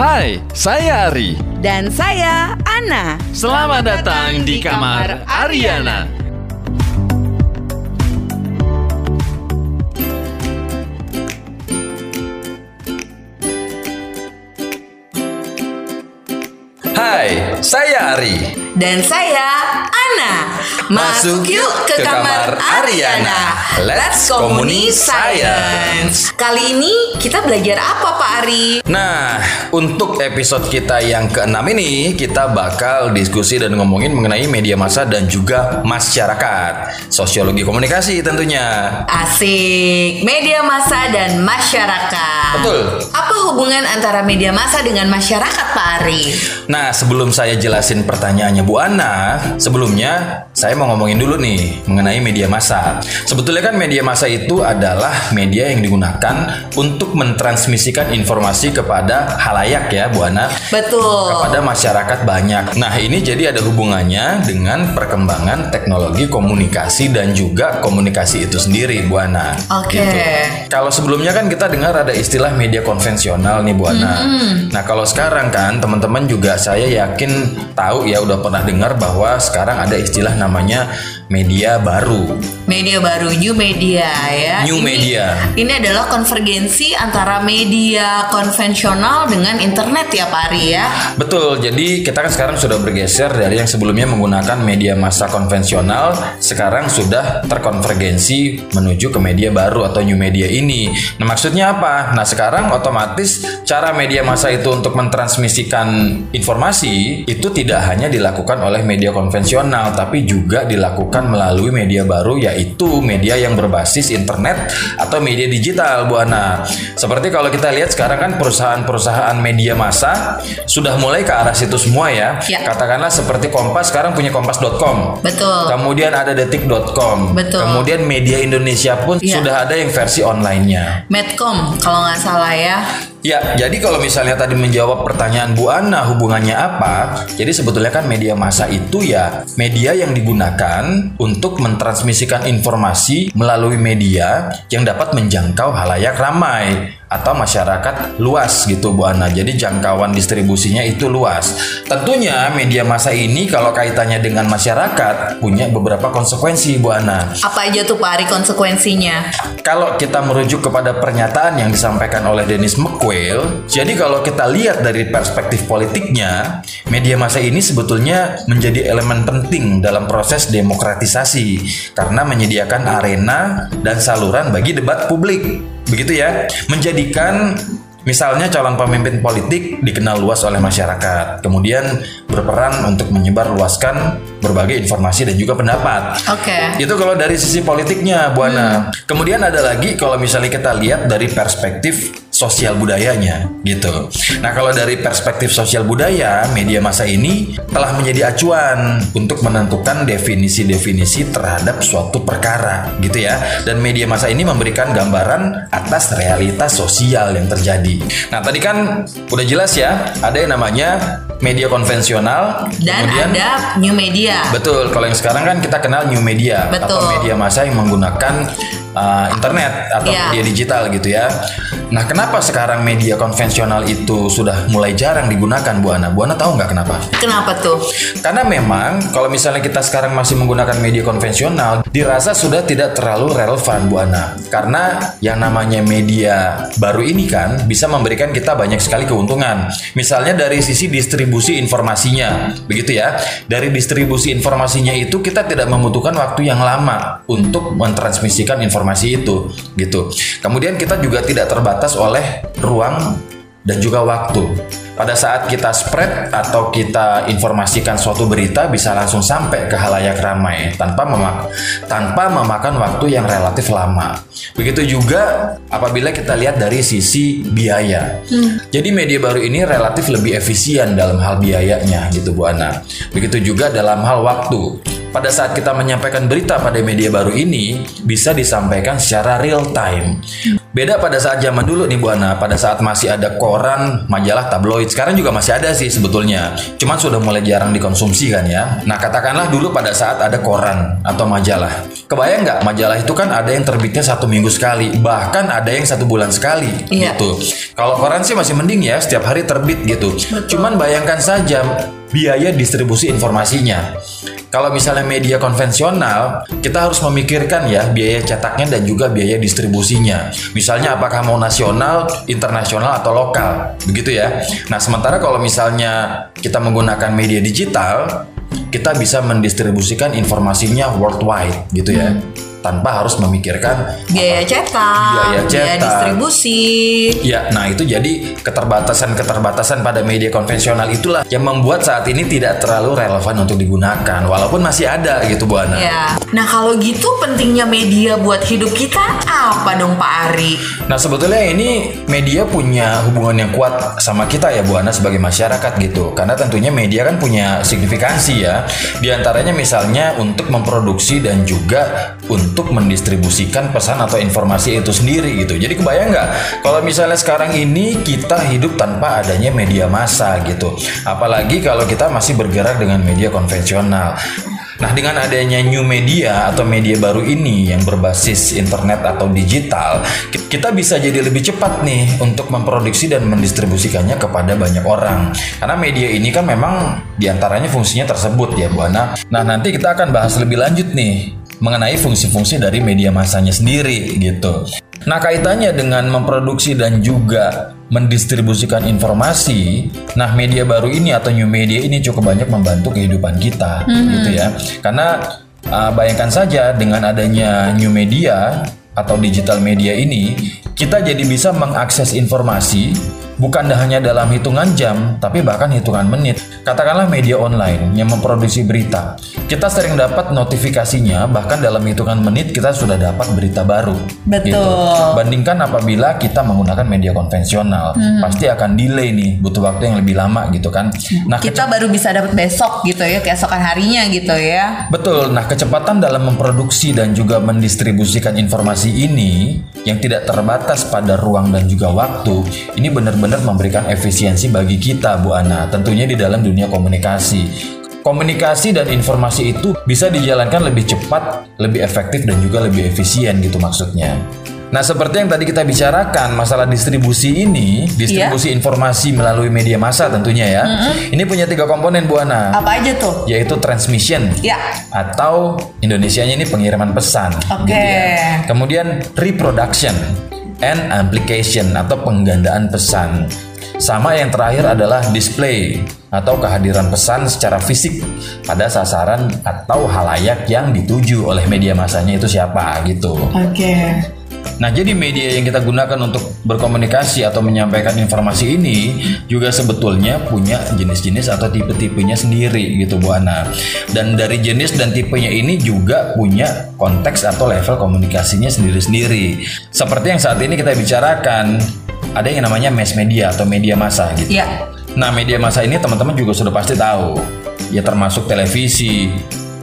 Hai, saya Ari. Dan saya Ana. Selamat datang di kamar Ariana. Hai, saya Ari. Dan saya Ana. Masuk yuk ke, kamar Ariana. Let's Komuni Science. Kali ini kita belajar apa Pak Ari? Nah, untuk episode kita yang keenam ini, kita bakal diskusi dan ngomongin mengenai media massa dan juga masyarakat. Sosiologi komunikasi tentunya. Asik. Media massa dan masyarakat. Betul. Apa hubungan antara media massa dengan masyarakat Pak Ari? Nah, sebelum saya jelasin pertanyaannya Bu Ana, sebelumnya saya mau ngomongin dulu nih mengenai media massa. Sebetulnya kan media massa itu adalah media yang digunakan untuk mentransmisikan informasi kepada halayak ya Bu Ana. Betul. kepada masyarakat banyak. Nah, ini jadi ada hubungannya dengan perkembangan teknologi komunikasi dan juga komunikasi itu sendiri, Bu Ana. Oke. Kalau sebelumnya kan kita dengar ada istilah media konvensional nih, Bu Ana. Nah, kalau sekarang kan teman-teman juga saya yakin tahu ya udah pernah dengar bahwa sekarang ada istilah namanya Yeah. Media baru. Media baru new media ya. New Ini- media. Ini adalah konvergensi antara media konvensional dengan internet ya Pak Ari ya. Betul, jadi kita kan sekarang sudah bergeser dari yang sebelumnya menggunakan media massa konvensional, sekarang sudah terkonvergensi menuju ke media baru atau new media ini. Nah, maksudnya apa? Nah, sekarang otomatis cara media massa itu untuk mentransmisikan informasi itu tidak hanya dilakukan oleh media konvensional, tapi juga dilakukan melalui media baru yaitu media yang berbasis internet atau media digital, Bu Ana. Seperti kalau kita lihat sekarang kan perusahaan-perusahaan media massa sudah mulai ke arah situ semua ya. Ya. Katakanlah seperti Kompas sekarang punya kompas.com. Betul. Kemudian ada detik.com. Betul. Kemudian media Indonesia pun Ya. sudah ada yang versi online-nya. Medcom kalau nggak salah ya. Ya, jadi kalau misalnya tadi menjawab pertanyaan Bu Ana hubungannya apa? Jadi sebetulnya kan media massa itu ya media yang digunakan untuk mentransmisikan informasi melalui media yang dapat menjangkau halayak ramai atau masyarakat luas gitu Bu Ana. Jadi jangkauan distribusinya itu luas. Tentunya media massa ini kalau kaitannya dengan masyarakat punya beberapa konsekuensi Bu Ana. Apa aja tuh Pak Ari konsekuensinya? Kalau kita merujuk kepada pernyataan yang disampaikan oleh Dennis McQuail, jadi kalau kita lihat dari perspektif politiknya, media massa ini sebetulnya menjadi elemen penting dalam proses demokratisasi karena menyediakan arena dan saluran bagi debat publik. Begitu ya, menjadikan Misalnya calon pemimpin politik dikenal luas oleh masyarakat, kemudian berperan untuk menyebar luaskan berbagai informasi dan juga pendapat. Oke. Itu kalau dari sisi politiknya, Bu Ana. Kemudian ada lagi kalau misalnya kita lihat dari perspektif sosial budayanya, gitu. Nah, kalau dari perspektif sosial budaya, media massa ini telah menjadi acuan untuk menentukan definisi-definisi terhadap suatu perkara, gitu ya. Dan media massa ini memberikan gambaran atas realitas sosial yang terjadi. Nah, tadi kan udah jelas ya, ada yang namanya media konvensional, Dan kemudian ada new media. Betul, kalau yang sekarang kan kita kenal new media Betul. atau media massa yang menggunakan uh, internet atau Iya. media digital gitu ya. Nah, kenapa sekarang media konvensional itu sudah mulai jarang digunakan, Bu Ana? Bu Ana tahu nggak kenapa? Kenapa tuh? Karena memang kalau misalnya kita sekarang masih menggunakan media konvensional, dirasa sudah tidak terlalu relevan, Bu Ana. Karena yang namanya media baru ini kan bisa memberikan kita banyak sekali keuntungan. Misalnya dari sisi distribusi informasinya, begitu ya. Dari distribusi informasinya itu kita tidak membutuhkan waktu yang lama untuk mentransmisikan informasi itu, gitu. Kemudian kita juga tidak terbatas oleh ruang dan juga waktu. Pada saat kita spread atau kita informasikan suatu berita bisa langsung sampai ke halayak ramai tanpa memak tanpa memakan waktu yang relatif lama. Begitu juga apabila kita lihat dari sisi biaya. Jadi media baru ini relatif lebih efisien dalam hal biayanya gitu Bu Ana. Begitu juga dalam hal waktu. Pada saat kita menyampaikan berita pada media baru ini bisa disampaikan secara real time. Beda pada saat zaman dulu nih Bu Ana, pada saat masih ada koran, majalah, tabloid. Sekarang juga masih ada sih sebetulnya. Cuman sudah mulai jarang dikonsumsi kan ya. Nah katakanlah dulu pada saat ada koran atau majalah. Kebayang nggak majalah itu kan ada yang terbitnya satu minggu sekali, bahkan ada yang satu bulan sekali Iya. gitu. Kalau koran sih masih mending ya, setiap hari terbit gitu. Cuman bayangkan saja biaya distribusi informasinya. Kalau misalnya media konvensional, kita harus memikirkan ya biaya cetaknya dan juga biaya distribusinya. Misalnya apakah mau nasional, internasional atau lokal, begitu ya. Nah, sementara kalau misalnya kita menggunakan media digital, kita bisa mendistribusikan informasinya worldwide gitu ya. Tanpa harus memikirkan Biaya cetak, Biaya cetak. distribusi. Ya, nah itu jadi keterbatasan-keterbatasan pada media konvensional itulah yang membuat saat ini tidak terlalu relevan untuk digunakan, walaupun masih ada gitu Bu Ana. Ya. Nah kalau gitu pentingnya media buat hidup kita apa dong Pak Ari? Nah sebetulnya ini media punya hubungan yang kuat sama kita ya Bu Ana sebagai masyarakat gitu, karena tentunya media kan punya signifikansi ya, di antaranya misalnya untuk memproduksi dan juga untuk mendistribusikan pesan atau informasi itu sendiri gitu. Jadi kebayang nggak kalau misalnya sekarang ini kita hidup tanpa adanya media massa gitu, apalagi kalau kita masih bergerak dengan media konvensional. Nah, dengan adanya new media atau media baru ini yang berbasis internet atau digital, ki- kita bisa jadi lebih cepat nih untuk memproduksi dan mendistribusikannya kepada banyak orang. Karena media ini kan memang di antaranya fungsinya tersebut ya, Bu Ana. Nah, nanti kita akan bahas lebih lanjut nih mengenai fungsi-fungsi dari media masanya sendiri gitu. Nah, kaitannya dengan memproduksi dan juga mendistribusikan informasi, nah media baru ini atau new media ini cukup banyak membantu kehidupan kita, gitu ya. Karena uh, bayangkan saja dengan adanya new media atau digital media ini, kita jadi bisa mengakses informasi bukan hanya dalam hitungan jam, tapi bahkan hitungan menit. Katakanlah media online yang memproduksi berita. Kita sering dapat notifikasinya, bahkan dalam hitungan menit kita sudah dapat berita baru. Betul. Gitu. Bandingkan apabila kita menggunakan media konvensional, pasti akan delay nih, butuh waktu yang lebih lama gitu kan. Nah, Kita baru bisa dapat besok gitu ya, keesokan harinya gitu ya. Betul. Nah, kecepatan dalam memproduksi dan juga mendistribusikan informasi ini yang tidak terbatas pada ruang dan juga waktu, ini benar-benar memberikan efisiensi bagi kita, Bu Ana. Tentunya di dalam dunia komunikasi. Komunikasi dan informasi itu bisa dijalankan lebih cepat, lebih efektif dan juga lebih efisien gitu maksudnya. Nah, seperti yang tadi kita bicarakan, masalah distribusi ini, distribusi informasi melalui media massa tentunya ya. Ini punya tiga komponen Bu Ana Apa aja tuh? yaitu transmission Ya. atau Indonesianya ini pengiriman pesan Oke. gitu ya. Kemudian reproduction and amplification atau penggandaan pesan. Sama yang terakhir adalah display atau kehadiran pesan secara fisik pada sasaran atau halayak yang dituju oleh media masanya itu siapa gitu. Oke. Nah, jadi media yang kita gunakan untuk berkomunikasi atau menyampaikan informasi ini juga sebetulnya punya jenis-jenis atau tipe-tipenya sendiri gitu Bu Ana. Dan dari jenis dan tipenya ini juga punya konteks atau level komunikasinya sendiri-sendiri. Seperti yang saat ini kita bicarakan, ada yang namanya mass media atau media massa gitu. Ya. Nah, media massa ini teman-teman juga sudah pasti tahu. Ya termasuk televisi,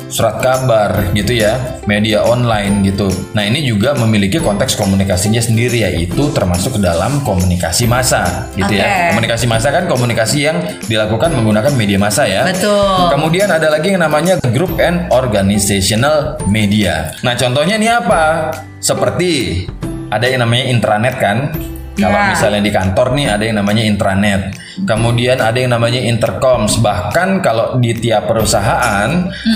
surat kabar gitu ya, media online gitu. Nah, ini juga memiliki konteks komunikasinya sendiri yaitu termasuk ke dalam komunikasi massa gitu ya. Oke. Komunikasi massa kan komunikasi yang dilakukan menggunakan media massa ya. Betul. Kemudian ada lagi yang namanya group and organizational media. Nah, contohnya ini apa? Seperti ada yang namanya intranet kan? Kalau Ya. misalnya di kantor nih ada yang namanya intranet. Kemudian ada yang namanya intercoms. Bahkan kalau di tiap perusahaan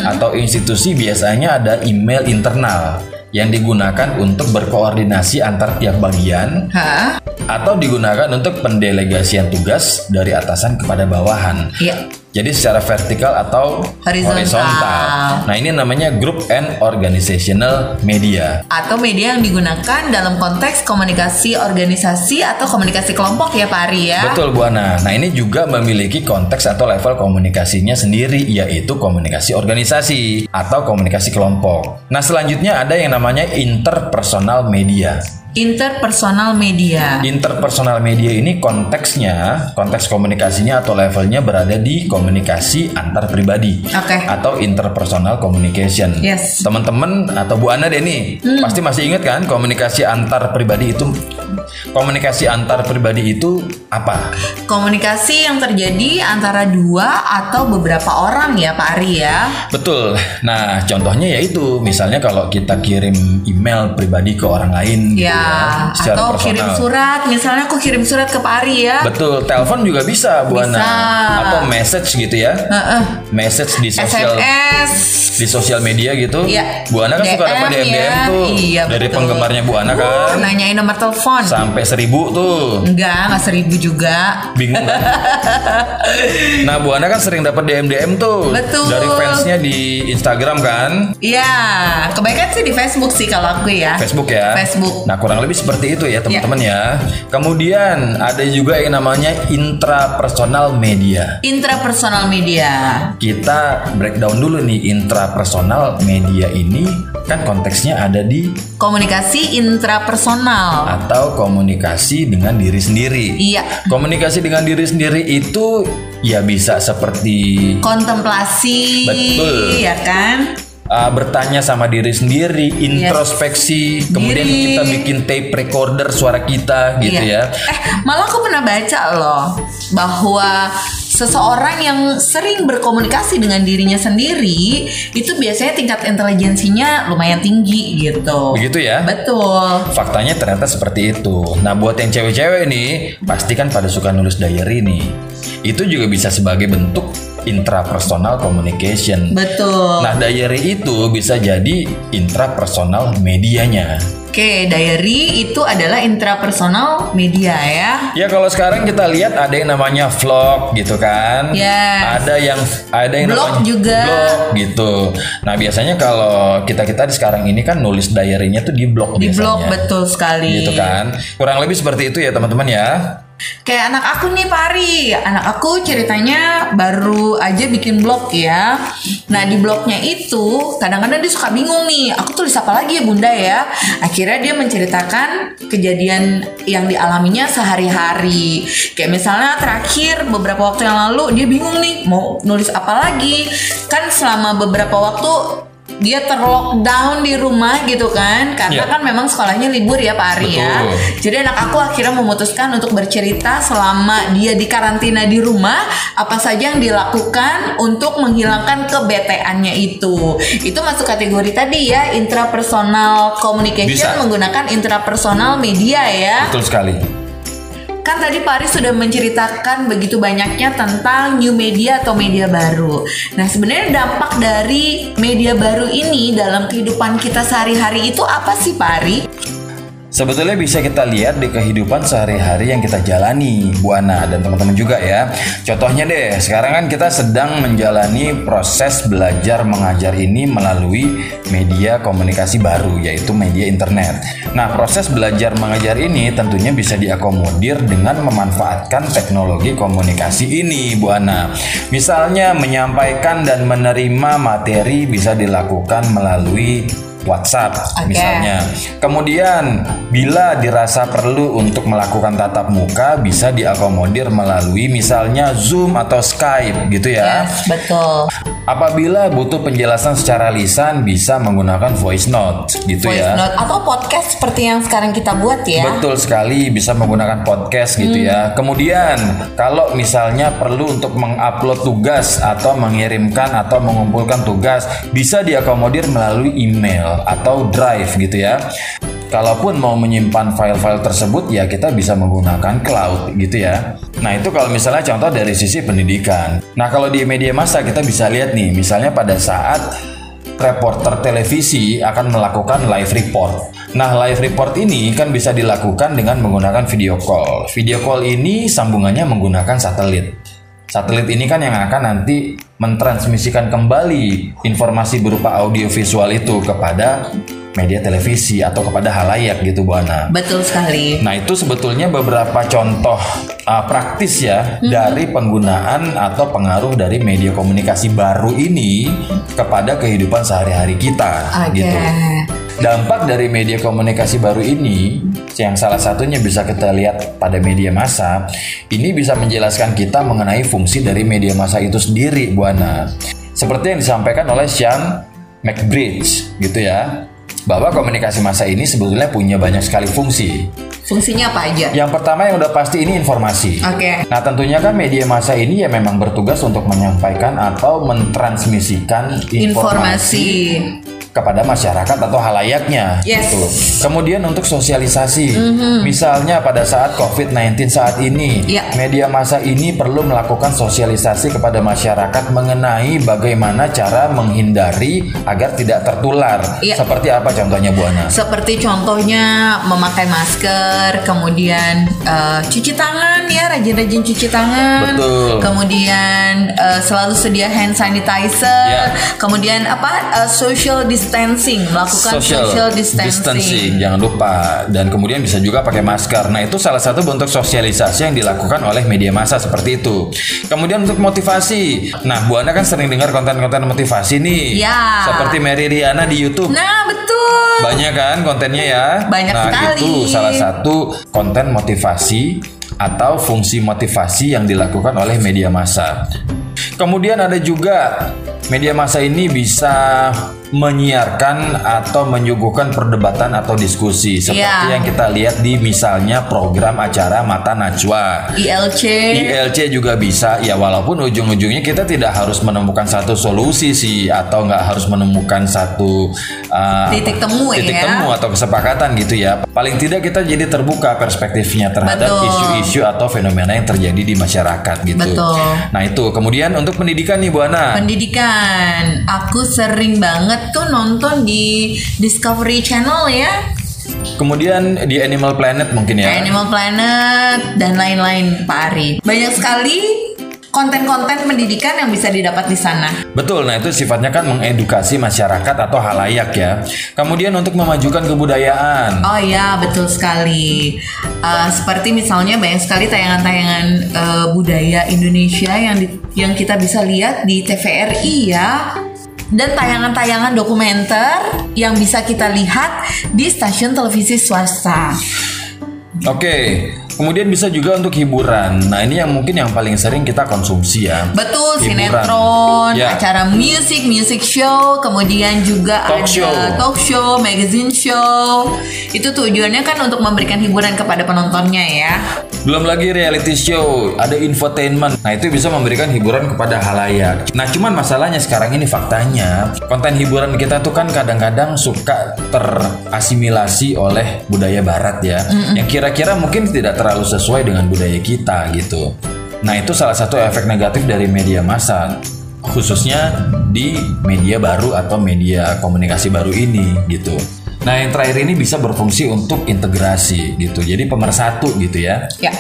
atau institusi biasanya ada email internal yang digunakan untuk berkoordinasi antar tiap bagian Hah? atau digunakan untuk pendelegasian tugas dari atasan kepada bawahan. Iya. Jadi secara vertikal atau Horizontal. Nah, ini namanya group and organizational media. Atau media yang digunakan dalam konteks komunikasi organisasi atau komunikasi kelompok ya Pak Ari ya. Betul Bu Ana. Nah, ini juga memiliki konteks atau level komunikasinya sendiri yaitu komunikasi organisasi atau komunikasi kelompok. Nah, selanjutnya ada yang namanya interpersonal media. Interpersonal media. Interpersonal media ini konteksnya, konteks komunikasinya atau levelnya berada di komunikasi antar pribadi Oke. atau interpersonal communication. Yes. Teman-teman atau Bu Ana deh nih, pasti masih ingat kan komunikasi antar pribadi itu komunikasi antar pribadi itu apa? Komunikasi yang terjadi antara dua atau beberapa orang ya Pak Ari ya. Betul. Nah, contohnya yaitu misalnya kalau kita kirim email pribadi ke orang lain gitu Ya, secara atau personal. kirim surat. Misalnya aku kirim surat ke Pak Ari ya. Betul, telepon juga bisa Bu Ana. Bisa. Atau message gitu ya. Heeh. Message di sosial SMS. di sosial media gitu. Iya. Bu Ana kan suka dapat DM DM DM ya. tuh Iya, dari betul. penggemarnya Bu Ana Uh, kan. nanyain nomor telepon. Sampai seribu tuh. Enggak, enggak seribu juga. Bingung kan? nah, Bu Ana kan sering dapat DM DM tuh Betul. dari fansnya di Instagram kan. Iya, kebanyakan sih di Facebook sih kalau aku ya. Facebook ya. Facebook. Nah, kurang lebih seperti itu ya, teman-teman ya. Kemudian ada juga yang namanya intrapersonal media. Intrapersonal media. Kita breakdown dulu nih intrapersonal media ini kan konteksnya ada di Komunikasi intrapersonal. atau komunikasi dengan diri sendiri. Iya. Komunikasi dengan diri sendiri itu ya bisa seperti Kontemplasi. Betul. Ya kan? uh, bertanya sama diri sendiri, introspeksi, kemudian Diri. kita bikin tape recorder suara kita gitu Iya. ya. Eh, malah aku pernah baca loh bahwa seseorang yang sering berkomunikasi dengan dirinya sendiri itu biasanya tingkat intelijensinya lumayan tinggi gitu. Begitu ya. Betul. Faktanya ternyata seperti itu. Nah, buat yang cewek-cewek nih, pasti kan pada suka nulis diary nih. Itu juga bisa sebagai bentuk intrapersonal communication. Betul. Nah, diary itu bisa jadi intrapersonal medianya. Oke, diary itu adalah intrapersonal media ya. Ya kalau sekarang kita lihat ada yang namanya vlog gitu kan. Yes. Ada yang ada yang Blog namanya juga. blog gitu. Nah, biasanya kalau kita-kita di sekarang ini kan nulis diary-nya tuh di blog Di biasanya. blog betul sekali. Gitu kan. Kurang lebih seperti itu ya, teman-teman ya. Kayak anak aku nih Pari, anak aku ceritanya baru aja bikin blog ya. Nah di blognya itu kadang-kadang dia suka bingung nih, aku tulis apa lagi ya bunda ya. Akhirnya dia menceritakan kejadian yang dialaminya sehari-hari. Kayak misalnya terakhir beberapa waktu yang lalu dia bingung nih mau nulis apa lagi. Kan selama beberapa waktu dia terlockdown di rumah gitu kan karena Iya. kan memang sekolahnya libur ya Pak Ari ya Betul. jadi anak aku akhirnya memutuskan untuk bercerita selama dia di karantina di rumah apa saja yang dilakukan untuk menghilangkan kebeteannya itu. Itu masuk kategori tadi ya intrapersonal communication Bisa. menggunakan intrapersonal media ya. Betul sekali. Kan tadi Pak Ari sudah menceritakan begitu banyaknya tentang new media atau media baru. Nah, sebenarnya dampak dari media baru ini dalam kehidupan kita sehari-hari itu apa sih Pak Ari? Sebetulnya bisa kita lihat di kehidupan sehari-hari yang kita jalani, Bu Ana dan teman-teman juga ya. Contohnya deh, sekarang kan kita sedang menjalani proses belajar mengajar ini melalui media komunikasi baru, yaitu media internet. Nah, proses belajar mengajar ini tentunya bisa diakomodir dengan memanfaatkan teknologi komunikasi ini, Bu Ana. Misalnya menyampaikan dan menerima materi bisa dilakukan melalui WhatsApp Oke. misalnya. Kemudian bila dirasa perlu untuk melakukan tatap muka bisa diakomodir melalui misalnya Zoom atau Skype gitu ya. Yes, betul. Apabila butuh penjelasan secara lisan bisa menggunakan voice note gitu Voice ya. note atau podcast seperti yang sekarang kita buat ya. Betul sekali bisa menggunakan podcast gitu ya. Kemudian kalau misalnya perlu untuk mengupload tugas atau mengirimkan atau mengumpulkan tugas bisa diakomodir melalui email atau drive gitu ya. Kalaupun mau menyimpan file-file tersebut ya kita bisa menggunakan cloud gitu ya. Nah itu kalau misalnya contoh dari sisi pendidikan. Nah kalau di media massa kita bisa lihat nih misalnya pada saat reporter televisi akan melakukan live report. Nah, live report ini kan bisa dilakukan dengan menggunakan video call. Video call ini sambungannya menggunakan satelit. Satelit ini kan yang akan nanti mentransmisikan kembali informasi berupa audio visual itu kepada media televisi atau kepada halayak gitu Bu Ana. Betul sekali. Nah itu sebetulnya beberapa contoh uh, praktis ya dari penggunaan atau pengaruh dari media komunikasi baru ini kepada kehidupan sehari-hari kita Oke. gitu. Dampak dari media komunikasi baru ini, yang salah satunya bisa kita lihat pada media massa, ini bisa menjelaskan kita mengenai fungsi dari media massa itu sendiri, Bu Ana. Seperti yang disampaikan oleh Sean McBridge, gitu ya, bahwa komunikasi massa ini sebetulnya punya banyak sekali fungsi. Fungsinya apa aja? Yang pertama yang udah pasti ini informasi. Oke. Nah tentunya kan media massa ini ya memang bertugas untuk menyampaikan atau mentransmisikan informasi, Informasi. Kepada masyarakat atau halayaknya. Yes. gitu. Kemudian untuk sosialisasi, misalnya pada saat COVID-19 saat ini, Iya. media massa ini perlu melakukan sosialisasi kepada masyarakat mengenai bagaimana cara menghindari agar tidak tertular. Iya. Seperti apa contohnya Bu Ana? Seperti contohnya memakai masker, kemudian eh, cuci tangan ya, rajin-rajin cuci tangan. Betul. Kemudian eh, selalu sedia hand sanitizer. Ya. Kemudian apa? eh, social distancing, melakukan social, distancing. jangan lupa dan kemudian bisa juga pakai masker nah itu salah satu bentuk sosialisasi yang dilakukan oleh media massa seperti itu kemudian untuk motivasi nah Bu Ana kan sering dengar konten-konten motivasi nih Ya. seperti Mary Riana di YouTube Nah, betul. banyak kan kontennya ya Banyak nah sekali. itu salah satu konten motivasi atau fungsi motivasi yang dilakukan oleh media massa kemudian ada juga media massa ini bisa menyiarkan atau menyuguhkan perdebatan atau diskusi seperti Ya. yang kita lihat di misalnya program acara Mata Najwa ILC. ILC juga bisa ya walaupun ujung-ujungnya kita tidak harus menemukan satu solusi sih atau nggak harus menemukan satu uh, Titik temu titik ya. temu atau kesepakatan gitu ya paling tidak kita jadi terbuka perspektifnya terhadap isu-isu atau fenomena yang terjadi di masyarakat gitu Betul. nah itu kemudian untuk pendidikan nih Bu Ana? Pendidikan, aku sering banget tuh nonton di Discovery Channel ya, kemudian di Animal Planet mungkin ya? Animal Planet dan lain-lain Pak Ari. Banyak sekali konten-konten pendidikan yang bisa didapat di sana. Betul, nah itu sifatnya kan mengedukasi masyarakat atau halayak ya. Kemudian untuk memajukan kebudayaan. Oh iya, betul sekali. Eh, seperti misalnya banyak sekali tayangan-tayangan eh, budaya Indonesia yang di- yang kita bisa lihat di TVRI ya. Dan tayangan-tayangan dokumenter yang bisa kita lihat di stasiun televisi swasta. Oke, kemudian bisa juga untuk hiburan. Nah ini yang mungkin yang paling sering kita konsumsi ya. Betul, Hiburan. sinetron, Ya. acara musik, music show, kemudian juga Talk ada show. talk show, magazine show. Itu tujuannya kan untuk memberikan hiburan kepada penontonnya ya. Belum lagi reality show, ada infotainment. Nah itu bisa memberikan hiburan kepada halayak. Nah cuman masalahnya sekarang ini faktanya konten hiburan kita tuh kan kadang-kadang suka terasimilasi oleh budaya Barat ya, yang kira-kira mungkin tidak terlalu sesuai dengan budaya kita gitu. Nah itu salah satu efek negatif dari media massa khususnya di media baru atau media komunikasi baru ini gitu. Nah yang terakhir ini bisa berfungsi untuk integrasi gitu, jadi pemersatu gitu ya. Ya.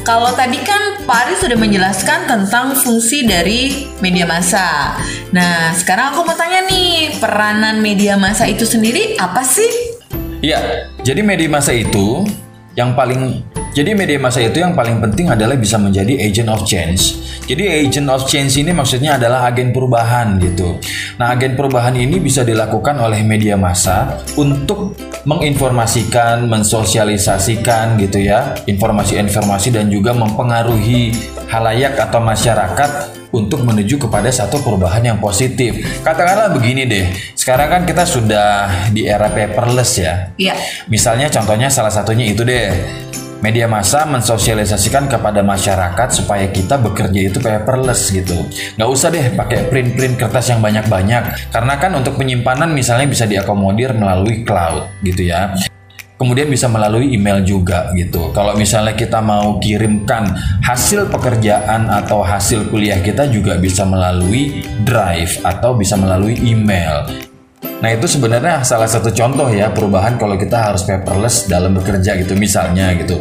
Kalau tadi kan Pak Ari sudah menjelaskan tentang fungsi dari media massa. Nah, sekarang aku mau tanya nih, peranan media massa itu sendiri apa sih? Iya, jadi media massa itu yang paling jadi media massa itu yang paling penting adalah bisa menjadi agent of change. Jadi agent of change ini maksudnya adalah agen perubahan gitu. Nah, agen perubahan ini bisa dilakukan oleh media massa untuk menginformasikan, mensosialisasikan gitu ya, informasi-informasi dan juga mempengaruhi halayak atau masyarakat untuk menuju kepada satu perubahan yang positif. Katakanlah begini deh, sekarang kan kita sudah di era paperless ya. Iya. Misalnya contohnya salah satunya itu deh. Media massa mensosialisasikan kepada masyarakat supaya kita bekerja itu paperless gitu. Nggak usah deh pakai print-print kertas yang banyak-banyak. Karena kan untuk penyimpanan misalnya bisa diakomodir melalui cloud gitu ya. Kemudian bisa melalui email juga gitu. Kalau misalnya kita mau kirimkan hasil pekerjaan atau hasil kuliah kita juga bisa melalui drive atau bisa melalui email. Nah itu sebenarnya salah satu contoh ya perubahan kalau kita harus paperless dalam bekerja gitu misalnya gitu.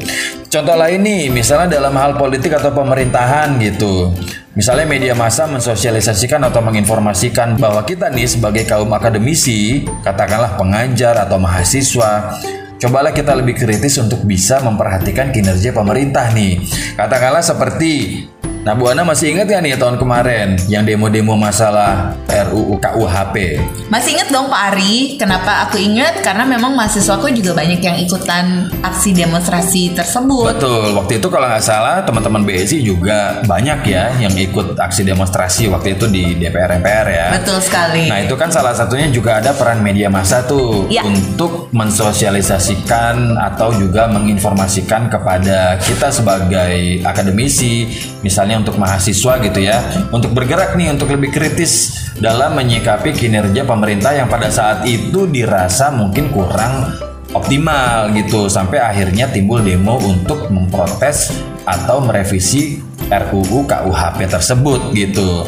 Contoh lain nih misalnya dalam hal politik atau pemerintahan gitu. Misalnya media massa mensosialisasikan atau menginformasikan bahwa kita nih sebagai kaum akademisi, katakanlah pengajar atau mahasiswa, cobalah kita lebih kritis untuk bisa memperhatikan kinerja pemerintah nih. Katakanlah seperti Nah, Bu Ana masih ingat ya nih tahun kemarin yang demo-demo masalah RUU KUHP? Masih inget dong Pak Ari, kenapa aku ingat? Karena memang mahasiswaku juga banyak yang ikutan aksi demonstrasi tersebut. Betul, waktu itu kalau nggak salah teman-teman BSI juga banyak ya yang ikut aksi demonstrasi waktu itu di DPR MPR ya. Betul sekali. Nah itu kan salah satunya juga ada peran media massa tuh Ya. untuk mensosialisasikan atau juga menginformasikan kepada kita sebagai akademisi, misalnya untuk mahasiswa gitu ya, untuk bergerak nih untuk lebih kritis dalam menyikapi kinerja pemerintah yang pada saat itu dirasa mungkin kurang optimal gitu sampai akhirnya timbul demo untuk memprotes atau merevisi RUU KUHP tersebut gitu.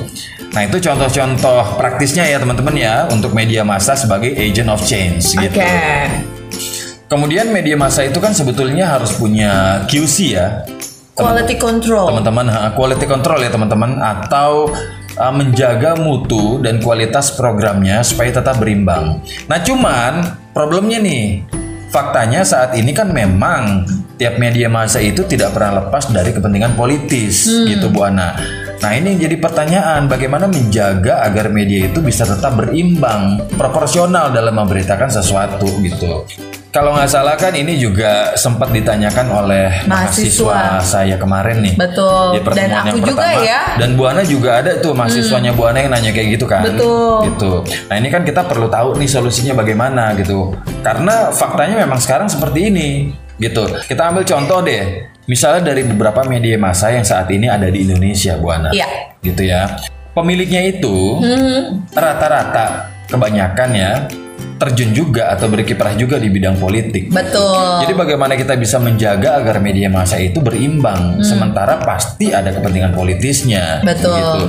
Nah itu contoh-contoh praktisnya ya teman-teman ya untuk media massa sebagai agent of change gitu. Kemudian media massa itu kan sebetulnya harus punya QC ya Quality control. teman-teman quality control ya teman-teman atau uh, menjaga mutu dan kualitas programnya supaya tetap berimbang. Nah cuman problemnya nih faktanya saat ini kan memang tiap media massa itu tidak pernah lepas dari kepentingan politis gitu Bu Ana. Nah ini yang jadi pertanyaan bagaimana menjaga agar media itu bisa tetap berimbang, proporsional dalam memberitakan sesuatu gitu. Kalau nggak salah kan ini juga sempat ditanyakan oleh Mahasiswa. mahasiswa saya kemarin nih. Betul. Di pertemuan Dan yang aku juga pertama. ya. Dan Bu Ana juga ada tuh mahasiswanya Bu Ana yang nanya kayak gitu kan. Betul. Gitu. Nah ini kan kita perlu tahu nih solusinya bagaimana gitu. Karena faktanya memang sekarang seperti ini gitu. Kita ambil contoh deh. Misalnya dari beberapa media massa yang saat ini ada di Indonesia Bu Ana. Iya. Gitu ya. Pemiliknya itu Hmm. rata-rata kebanyakan ya terjun juga atau berkiprah juga di bidang politik. Betul. Jadi bagaimana kita bisa menjaga agar media massa itu berimbang, sementara pasti ada kepentingan politisnya. Hmm. Betul. gitu.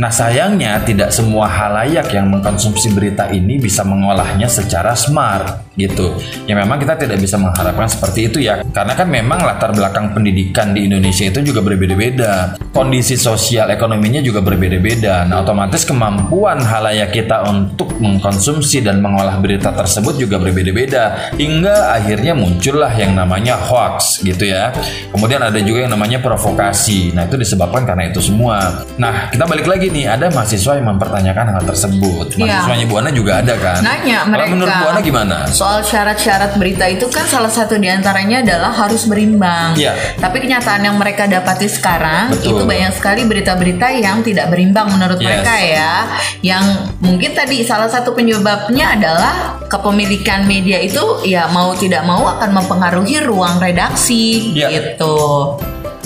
Nah sayangnya tidak semua halayak yang mengkonsumsi berita ini bisa mengolahnya secara smart, gitu. Ya memang kita tidak bisa mengharapkan seperti itu ya, karena kan memang latar belakang pendidikan di Indonesia itu juga berbeda-beda, kondisi sosial ekonominya juga berbeda-beda. Nah otomatis kemampuan halayak kita untuk mengkonsumsi dan mengolah berita tersebut juga berbeda-beda, hingga akhirnya muncullah yang namanya hoax, gitu ya. Kemudian ada juga yang namanya provokasi. Nah itu disebabkan karena itu semua. Nah kita balik lagi nih, ada mahasiswa yang mempertanyakan hal tersebut. Iya. Mahasiswanya Bu Ana juga ada kan? Nanya Kalau mereka. menurut Bu Ana gimana? Soal syarat-syarat berita itu kan salah satu di antaranya adalah harus berimbang. Iya. Tapi kenyataan yang mereka dapati sekarang Betul. itu banyak sekali berita-berita yang tidak berimbang menurut Yes. mereka ya. Yang mungkin tadi salah satu penyebabnya adalah kepemilikan media itu ya mau tidak mau akan mempengaruhi ruang redaksi Iya. gitu.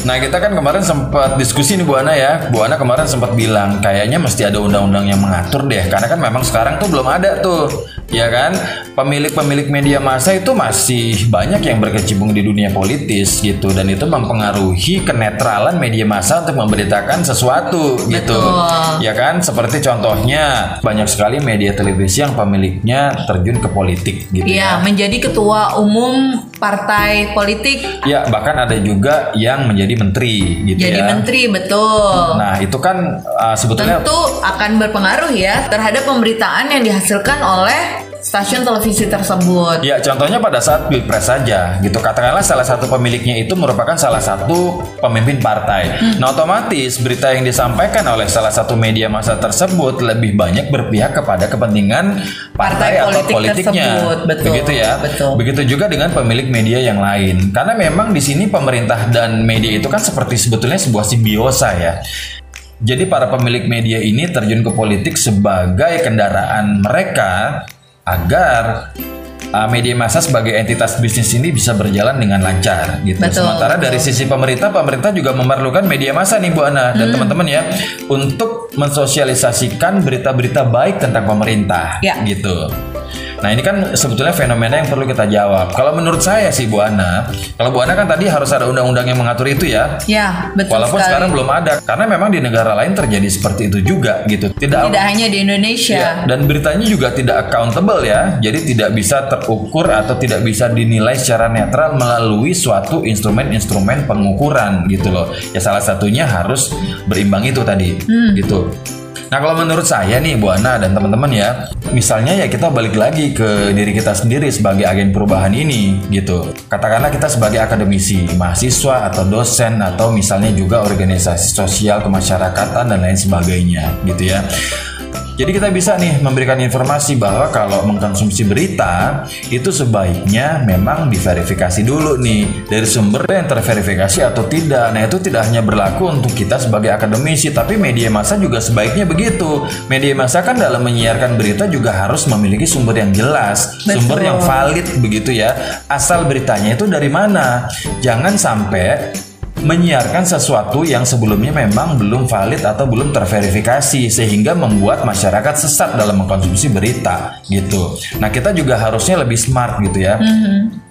Nah kita kan kemarin sempat diskusi nih Bu Ana ya Bu Ana kemarin sempat bilang kayaknya mesti ada undang-undang yang mengatur deh Karena kan memang sekarang tuh belum ada tuh Ya kan? Pemilik-pemilik media massa itu masih banyak yang berkecimpung di dunia politis gitu Dan itu mempengaruhi kenetralan media massa untuk memberitakan sesuatu gitu. Betul. Ya kan? Seperti contohnya Banyak sekali media televisi yang pemiliknya terjun ke politik gitu Iya, menjadi ketua umum partai politik, Ya bahkan ada juga yang menjadi menteri gitu jadi ya. menteri betul. Nah itu kan uh, sebetulnya tentu akan berpengaruh ya terhadap pemberitaan yang dihasilkan oleh stasiun televisi tersebut. ya contohnya pada saat pilpres saja gitu katakanlah salah satu pemiliknya itu merupakan salah satu pemimpin partai. Hmm. Nah otomatis berita yang disampaikan oleh salah satu media massa tersebut lebih banyak berpihak kepada kepentingan partai, Partai atau politik politiknya. tersebut, betul, Begitu ya. betul. Begitu juga dengan pemilik media yang lain. Karena memang di sini pemerintah dan media itu kan seperti sebetulnya sebuah simbiosa ya. Jadi para pemilik media ini terjun ke politik sebagai kendaraan mereka agar uh, media massa sebagai entitas bisnis ini bisa berjalan dengan lancar gitu. Betul, Sementara betul. dari sisi pemerintah, pemerintah juga memerlukan media massa nih Bu Ana Hmm. dan teman-teman ya untuk mensosialisasikan berita-berita baik tentang pemerintah Ya. gitu. Nah ini kan sebetulnya fenomena yang perlu kita jawab. Kalau menurut saya sih Bu Ana, kalau Bu Ana kan tadi harus ada undang-undang yang mengatur itu ya. Ya, betul Walaupun sekali. sekarang belum ada, karena memang di negara lain terjadi seperti itu juga gitu. Tidak, tidak hanya di Indonesia. Ya, dan beritanya juga tidak accountable ya, jadi tidak bisa terukur atau tidak bisa dinilai secara netral melalui suatu instrumen-instrumen pengukuran gitu loh. Ya salah satunya harus berimbang itu tadi, gitu. Nah kalau menurut saya nih Bu Ana dan teman-teman ya, misalnya ya kita balik lagi ke diri kita sendiri sebagai agen perubahan ini gitu. katakanlah kita sebagai akademisi, mahasiswa atau dosen atau misalnya juga organisasi sosial kemasyarakatan dan lain sebagainya gitu ya. Jadi kita bisa nih memberikan informasi bahwa kalau mengkonsumsi berita itu sebaiknya memang diverifikasi dulu nih dari sumber yang terverifikasi atau tidak. Nah itu tidak hanya berlaku untuk kita sebagai akademisi, tapi media massa juga sebaiknya begitu. Media massa kan dalam menyiarkan berita juga harus memiliki sumber yang jelas, Betul. sumber yang valid begitu ya. Asal beritanya itu dari mana? Jangan sampai menyiarkan sesuatu yang sebelumnya memang belum valid atau belum terverifikasi sehingga membuat masyarakat sesat dalam mengkonsumsi berita gitu. Nah kita juga harusnya lebih smart gitu ya.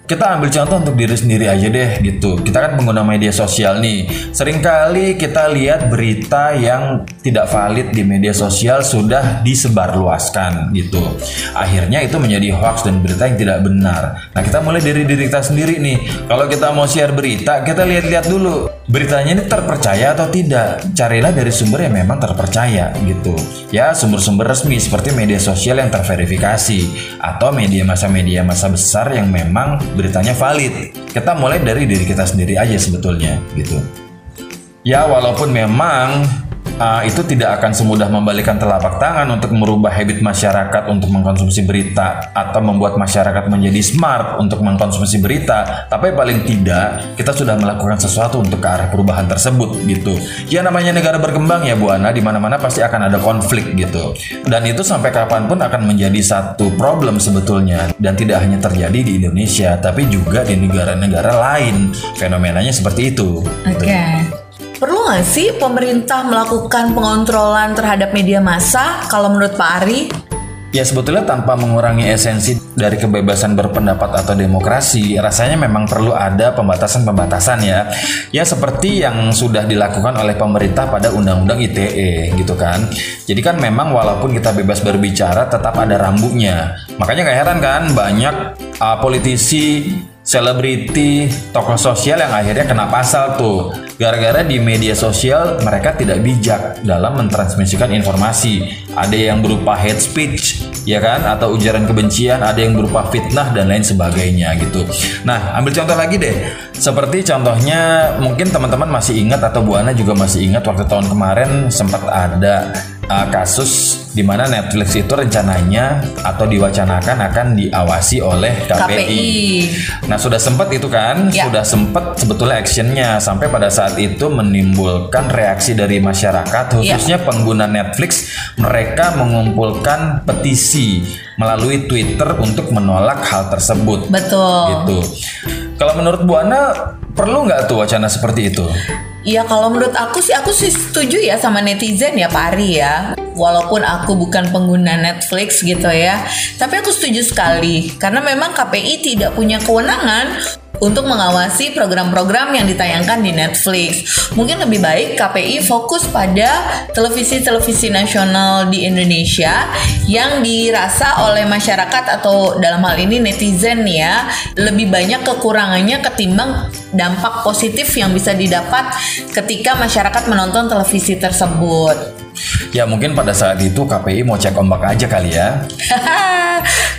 Kita ambil contoh untuk diri sendiri aja deh gitu. Kita kan pengguna media sosial nih. Seringkali kita lihat berita yang tidak valid di media sosial sudah disebarluaskan gitu. Akhirnya itu menjadi hoax dan berita yang tidak benar. Nah kita mulai dari diri kita sendiri nih. Kalau kita mau share berita, kita lihat-lihat dulu beritanya ini terpercaya atau tidak. Carilah dari sumber yang memang terpercaya gitu. Ya sumber-sumber resmi seperti media sosial yang terverifikasi atau media massa-media massa besar yang memang beritanya valid. Kita mulai dari diri kita sendiri aja sebetulnya gitu. Ya walaupun memang uh, itu tidak akan semudah membalikan telapak tangan untuk merubah habit masyarakat untuk mengkonsumsi berita atau membuat masyarakat menjadi smart untuk mengkonsumsi berita, tapi paling tidak kita sudah melakukan sesuatu untuk ke arah perubahan tersebut gitu. Ya namanya negara berkembang ya Bu Ana, di mana-mana pasti akan ada konflik gitu. Dan itu sampai kapan pun akan menjadi satu problem sebetulnya dan tidak hanya terjadi di Indonesia, tapi juga di negara-negara lain. Fenomenanya seperti itu. Oke. gitu. Perlu nggak sih pemerintah melakukan pengontrolan terhadap media massa kalau menurut Pak Ari? Ya sebetulnya tanpa mengurangi esensi dari kebebasan berpendapat atau demokrasi, rasanya memang perlu ada pembatasan-pembatasan ya. Ya seperti yang sudah dilakukan oleh pemerintah pada Undang-Undang ITE gitu kan. Jadi kan memang walaupun kita bebas berbicara tetap ada rambunya. Makanya gak heran kan banyak uh, politisi selebriti, tokoh sosial yang akhirnya kena pasal tuh. Gara-gara di media sosial mereka tidak bijak dalam mentransmisikan informasi. Ada yang berupa hate speech, ya kan? Atau ujaran kebencian, ada yang berupa fitnah dan lain sebagainya gitu. Nah, ambil contoh lagi deh. Seperti contohnya mungkin teman-teman masih ingat atau Bu Ana juga masih ingat waktu tahun kemarin sempat ada uh, kasus di mana Netflix itu rencananya atau diwacanakan akan diawasi oleh KPI. KPI. Nah sudah sempat itu kan, Ya. sudah sempat sebetulnya actionnya sampai pada saat itu menimbulkan reaksi dari masyarakat khususnya pengguna Netflix. Mereka mengumpulkan petisi melalui Twitter untuk menolak hal tersebut. Betul. Gitu. Kalau menurut Bu Ana perlu nggak tuh wacana seperti itu? Ya kalau menurut aku sih aku sih setuju ya sama netizen ya Pak Ari ya. Walaupun aku bukan pengguna Netflix gitu ya, tapi aku setuju sekali karena memang KPI tidak punya kewenangan untuk mengawasi program-program yang ditayangkan di Netflix. Mungkin lebih baik KPI fokus pada televisi-televisi nasional di Indonesia yang dirasa oleh masyarakat atau dalam hal ini netizen ya lebih banyak kekurangannya ketimbang dampak positif yang bisa didapat ketika masyarakat menonton televisi tersebut. Ya mungkin pada saat itu KPI mau cek ombak aja kali ya.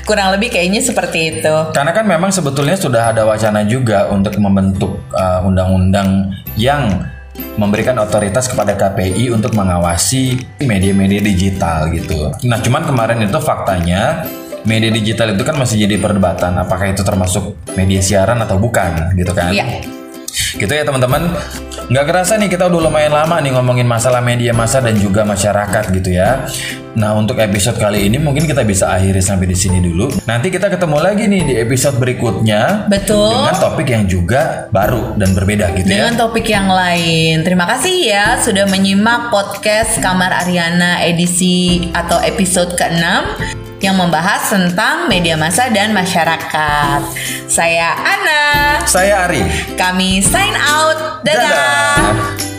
Kurang lebih kayaknya seperti itu. Karena kan memang sebetulnya sudah ada wacana juga untuk membentuk uh, undang-undang yang memberikan otoritas kepada KPI untuk mengawasi media-media digital gitu. Nah, cuman kemarin itu faktanya media digital itu kan masih jadi perdebatan apakah itu termasuk media siaran atau bukan gitu kan. Iya. Gitu ya teman-teman. Nggak kerasa nih kita udah lumayan lama nih ngomongin masalah media massa dan juga masyarakat gitu ya. Nah untuk episode kali ini mungkin kita bisa akhiri sampai di sini dulu. Nanti kita ketemu lagi nih di episode berikutnya. Betul. Dengan topik yang juga baru dan berbeda gitu ya. Dengan topik yang lain. Terima kasih ya sudah menyimak podcast Kamar Ariana edisi atau episode ke-6 yang membahas tentang media massa dan masyarakat. Saya Ana. Saya Ari. Kami sign out. Dadah. Dadah.